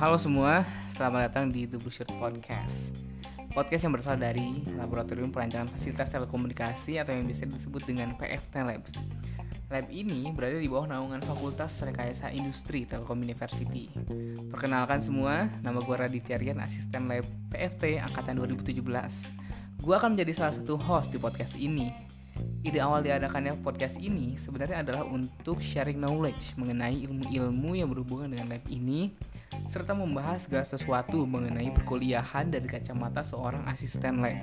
halo semua, selamat datang di The Shirt Podcast. Podcast yang berasal dari Laboratorium Perancangan Fasilitas Telekomunikasi atau yang bisa disebut dengan PFT Labs. Lab ini berada di bawah naungan Fakultas Rekayasa Industri Telkom University. Perkenalkan semua, nama gue Raditya Rian, asisten lab PFT Angkatan 2017 Gue akan menjadi salah satu host di podcast ini. Ide awal diadakannya podcast ini sebenarnya adalah untuk sharing knowledge mengenai ilmu-ilmu yang berhubungan dengan lab ini serta membahas segala sesuatu mengenai perkuliahan dari kacamata seorang asisten lab.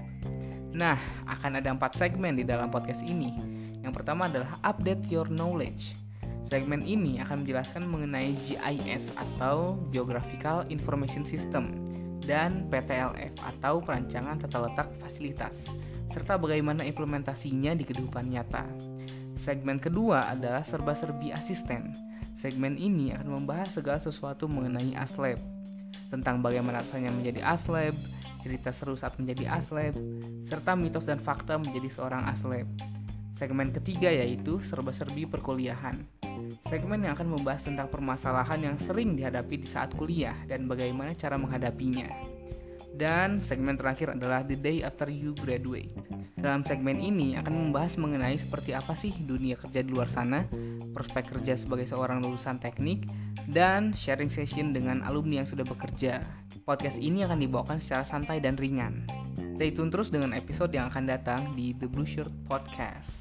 Nah, akan ada empat segmen di dalam podcast ini. Yang pertama adalah update your knowledge. Segmen ini akan menjelaskan mengenai GIS atau Geographical Information System dan PTLF atau Perancangan Tata Letak Fasilitas serta bagaimana implementasinya di kehidupan nyata. Segmen kedua adalah serba-serbi asisten. Segmen ini akan membahas segala sesuatu mengenai ASLab, tentang bagaimana rasanya menjadi ASLab, cerita seru saat menjadi ASLab, serta mitos dan fakta menjadi seorang ASLab. Segmen ketiga yaitu serba-serbi perkuliahan. Segmen yang akan membahas tentang permasalahan yang sering dihadapi di saat kuliah dan bagaimana cara menghadapinya. Dan segmen terakhir adalah The Day After You Graduate. Dalam segmen ini akan membahas mengenai seperti apa sih dunia kerja di luar sana, prospek kerja sebagai seorang lulusan teknik, dan sharing session dengan alumni yang sudah bekerja. Podcast ini akan dibawakan secara santai dan ringan. Stay tune terus dengan episode yang akan datang di The Blue Shirt Podcast.